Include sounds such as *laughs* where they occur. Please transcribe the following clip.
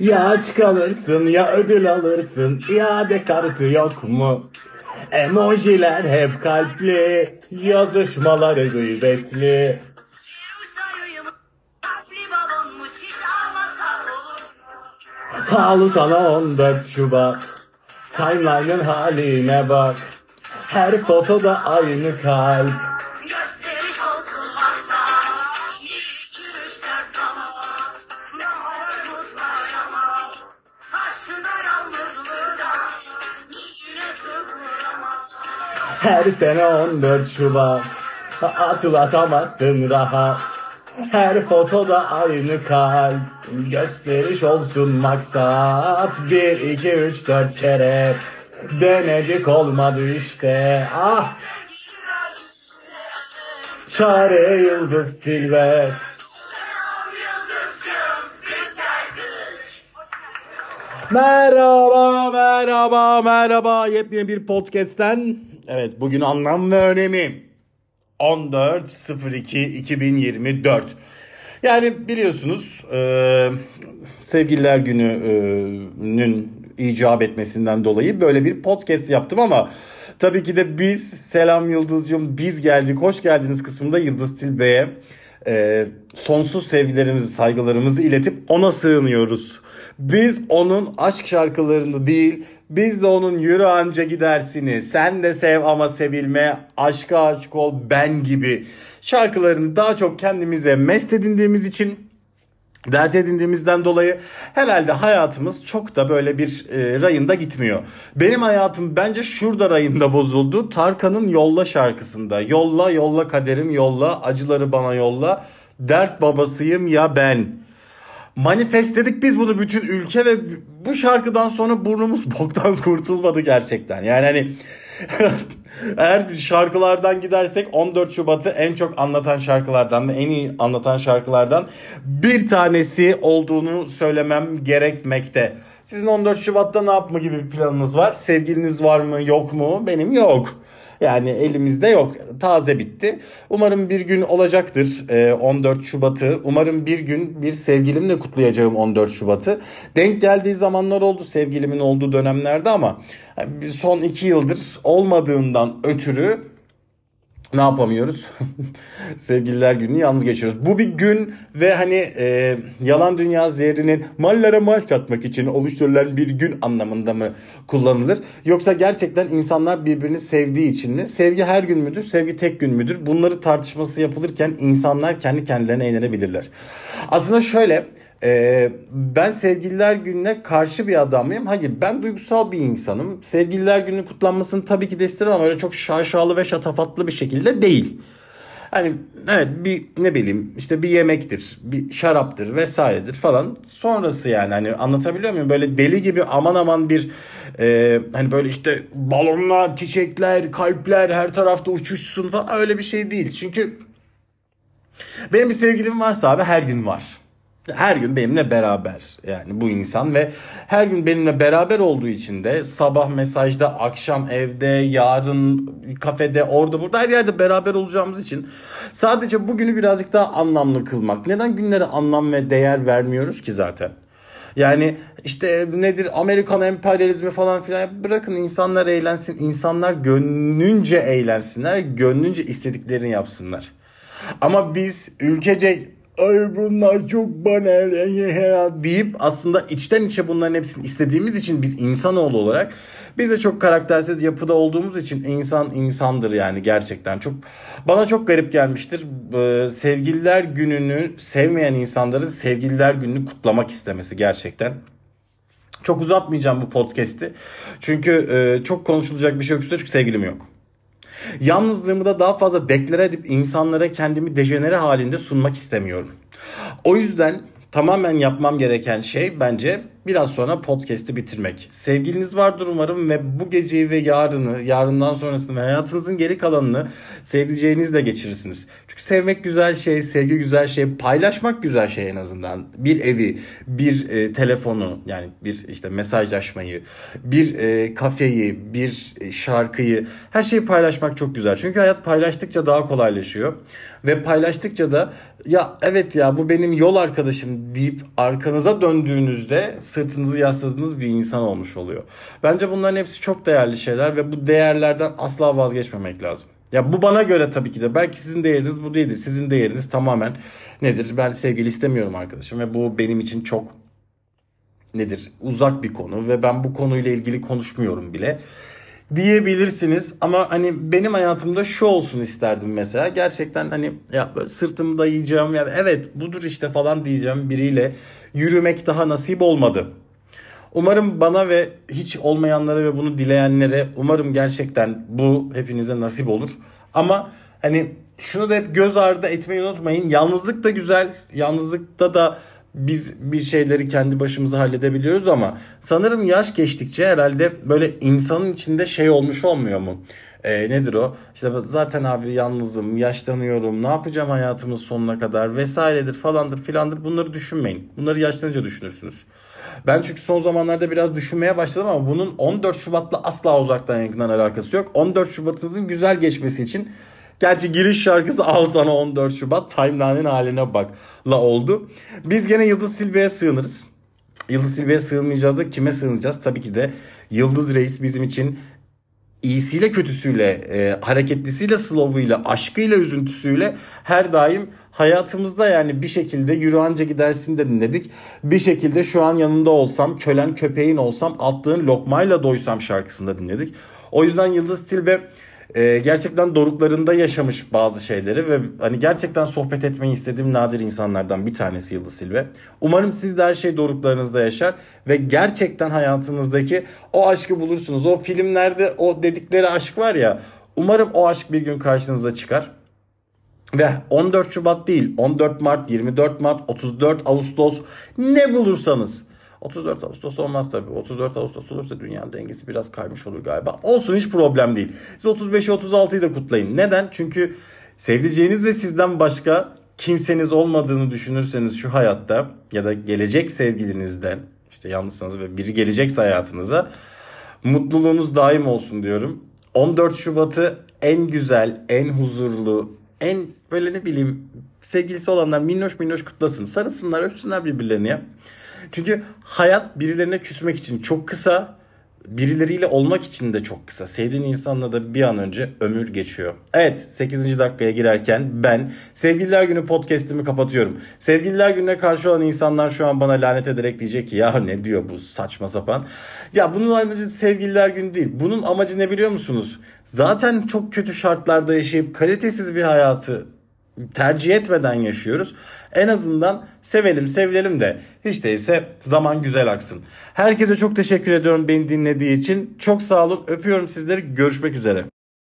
Ya aç kalırsın ya ödül alırsın. İade kartı yok mu? Emojiler hep kalpli Yazışmaları gıybetli. Halı sana 14 Şubat. Timeline'ın haline bak. Her fotoda aynı kalp. Her sene 14 Şubat Atıl atamazsın rahat Her fotoda aynı kalp Gösteriş olsun maksat Bir, iki, üç, dört kere Denedik olmadı işte Ah Çare Yıldız Tilbe Merhaba, merhaba, merhaba. Yepyeni bir podcast'ten. Evet, bugün anlam ve önemi. 14.02.2024. Yani biliyorsunuz e, Sevgililer Günü'nün icap etmesinden dolayı böyle bir podcast yaptım ama tabii ki de biz, selam Yıldız'cığım biz geldik, hoş geldiniz kısmında Yıldız Tilbe'ye e, sonsuz sevgilerimizi, saygılarımızı iletip ona sığınıyoruz. Biz onun aşk şarkılarını değil, biz de onun yürü anca gidersini, sen de sev ama sevilme, aşka aşık ol ben gibi şarkılarını daha çok kendimize mest edindiğimiz için dert edindiğimizden dolayı herhalde hayatımız çok da böyle bir e, rayında gitmiyor. Benim hayatım bence şurada rayında bozuldu. Tarkan'ın Yolla şarkısında. Yolla yolla kaderim yolla acıları bana yolla. Dert babasıyım ya ben. Manifestledik biz bunu bütün ülke ve bu şarkıdan sonra burnumuz *laughs* boktan kurtulmadı gerçekten. Yani hani *laughs* eğer şarkılardan gidersek 14 Şubat'ı en çok anlatan şarkılardan ve en iyi anlatan şarkılardan bir tanesi olduğunu söylemem gerekmekte. Sizin 14 Şubat'ta ne yapma gibi bir planınız var? Sevgiliniz var mı yok mu? Benim yok. Yani elimizde yok. Taze bitti. Umarım bir gün olacaktır e, 14 Şubat'ı. Umarım bir gün bir sevgilimle kutlayacağım 14 Şubat'ı. Denk geldiği zamanlar oldu sevgilimin olduğu dönemlerde ama e, son iki yıldır olmadığından ötürü ne yapamıyoruz? *laughs* Sevgililer gününü yalnız geçiyoruz. Bu bir gün ve hani e, yalan dünya zehrinin mallara mal satmak için oluşturulan bir gün anlamında mı kullanılır? Yoksa gerçekten insanlar birbirini sevdiği için mi? Sevgi her gün müdür? Sevgi tek gün müdür? Bunları tartışması yapılırken insanlar kendi kendilerine eğlenebilirler. Aslında şöyle ee, ben sevgililer gününe karşı bir adam mıyım? Hayır ben duygusal bir insanım. Sevgililer günü kutlanmasını tabii ki de isterim ama öyle çok şaşalı ve şatafatlı bir şekilde değil. Hani evet bir ne bileyim işte bir yemektir, bir şaraptır vesairedir falan. Sonrası yani hani anlatabiliyor muyum? Böyle deli gibi aman aman bir e, hani böyle işte balonlar, çiçekler, kalpler her tarafta uçuşsun falan öyle bir şey değil. Çünkü benim bir sevgilim varsa abi her gün var. Her gün benimle beraber yani bu insan ve her gün benimle beraber olduğu için de sabah mesajda, akşam evde, yarın kafede, orada burada her yerde beraber olacağımız için sadece bugünü birazcık daha anlamlı kılmak. Neden günlere anlam ve değer vermiyoruz ki zaten? Yani işte nedir Amerikan emperyalizmi falan filan bırakın insanlar eğlensin. insanlar gönlünce eğlensinler. Gönlünce istediklerini yapsınlar. Ama biz ülkece ay bunlar çok banal deyip aslında içten içe bunların hepsini istediğimiz için biz insanoğlu olarak biz de çok karaktersiz yapıda olduğumuz için insan insandır yani gerçekten. Çok bana çok garip gelmiştir. Ee, sevgililer gününü sevmeyen insanların sevgililer gününü kutlamak istemesi gerçekten. Çok uzatmayacağım bu podcast'i. Çünkü e, çok konuşulacak bir şey yok üstüne çünkü sevgilim yok. Yalnızlığımı da daha fazla deklare edip insanlara kendimi dejenere halinde sunmak istemiyorum. O yüzden tamamen yapmam gereken şey bence biraz sonra podcast'i bitirmek. Sevgiliniz vardır umarım ve bu geceyi ve yarını, yarından sonrasını ve hayatınızın geri kalanını sevdiceğinizle geçirirsiniz. Çünkü sevmek güzel şey, sevgi güzel şey, paylaşmak güzel şey en azından. Bir evi, bir e, telefonu yani bir işte mesajlaşmayı, bir e, kafeyi, bir e, şarkıyı her şeyi paylaşmak çok güzel. Çünkü hayat paylaştıkça daha kolaylaşıyor ve paylaştıkça da ya evet ya bu benim yol arkadaşım deyip arkanıza döndüğünüzde sırtınızı yasladığınız bir insan olmuş oluyor. Bence bunların hepsi çok değerli şeyler ve bu değerlerden asla vazgeçmemek lazım. Ya bu bana göre tabii ki de belki sizin değeriniz bu değildir. Sizin değeriniz tamamen nedir? Ben sevgili istemiyorum arkadaşım ve bu benim için çok nedir? Uzak bir konu ve ben bu konuyla ilgili konuşmuyorum bile diyebilirsiniz ama hani benim hayatımda şu olsun isterdim mesela gerçekten hani ya böyle sırtımı dayayacağım ya evet budur işte falan diyeceğim biriyle yürümek daha nasip olmadı. Umarım bana ve hiç olmayanlara ve bunu dileyenlere umarım gerçekten bu hepinize nasip olur. Ama hani şunu da hep göz ardı etmeyi unutmayın. Yalnızlık da güzel. Yalnızlıkta da biz bir şeyleri kendi başımıza halledebiliyoruz ama sanırım yaş geçtikçe herhalde böyle insanın içinde şey olmuş olmuyor mu? Ee, nedir o? İşte zaten abi yalnızım, yaşlanıyorum, ne yapacağım hayatımın sonuna kadar vesairedir falandır filandır bunları düşünmeyin. Bunları yaşlanınca düşünürsünüz. Ben çünkü son zamanlarda biraz düşünmeye başladım ama bunun 14 Şubat'la asla uzaktan yakından alakası yok. 14 Şubat'ınızın güzel geçmesi için Gerçi giriş şarkısı al sana 14 Şubat timeline'in haline bak la oldu. Biz gene Yıldız Silbe'ye sığınırız. Yıldız Silbe'ye sığınmayacağız da kime sığınacağız? Tabii ki de Yıldız Reis bizim için iyisiyle kötüsüyle, e, hareketlisiyle, slow'uyla, aşkıyla, üzüntüsüyle her daim hayatımızda yani bir şekilde yürü anca gidersin de dinledik. Bir şekilde şu an yanında olsam, kölen köpeğin olsam, attığın lokmayla doysam şarkısında dinledik. O yüzden Yıldız Tilbe e, gerçekten doruklarında yaşamış bazı şeyleri ve hani gerçekten sohbet etmeyi istediğim nadir insanlardan bir tanesi Yıldız Silve. Umarım siz de her şey doruklarınızda yaşar ve gerçekten hayatınızdaki o aşkı bulursunuz. O filmlerde o dedikleri aşk var ya umarım o aşk bir gün karşınıza çıkar. Ve 14 Şubat değil 14 Mart, 24 Mart, 34 Ağustos ne bulursanız 34 Ağustos olmaz tabii. 34 Ağustos olursa dünyanın dengesi biraz kaymış olur galiba. Olsun hiç problem değil. Siz 35'i 36'yı da kutlayın. Neden? Çünkü sevdiceğiniz ve sizden başka kimseniz olmadığını düşünürseniz şu hayatta ya da gelecek sevgilinizden işte yalnızsanız ve biri gelecekse hayatınıza mutluluğunuz daim olsun diyorum. 14 Şubat'ı en güzel, en huzurlu, en böyle ne bileyim sevgilisi olanlar minnoş minnoş kutlasın. Sarılsınlar, öpsünler birbirlerini ya. Çünkü hayat birilerine küsmek için çok kısa, birileriyle olmak için de çok kısa. Sevdiğin insanla da bir an önce ömür geçiyor. Evet 8. dakikaya girerken ben Sevgililer Günü podcast'imi kapatıyorum. Sevgililer Günü'ne karşı olan insanlar şu an bana lanet ederek diyecek ki ya ne diyor bu saçma sapan. Ya bunun amacı Sevgililer Günü değil. Bunun amacı ne biliyor musunuz? Zaten çok kötü şartlarda yaşayıp kalitesiz bir hayatı tercih etmeden yaşıyoruz. En azından sevelim sevilelim de hiç değilse zaman güzel aksın. Herkese çok teşekkür ediyorum beni dinlediği için. Çok sağ olun öpüyorum sizleri görüşmek üzere.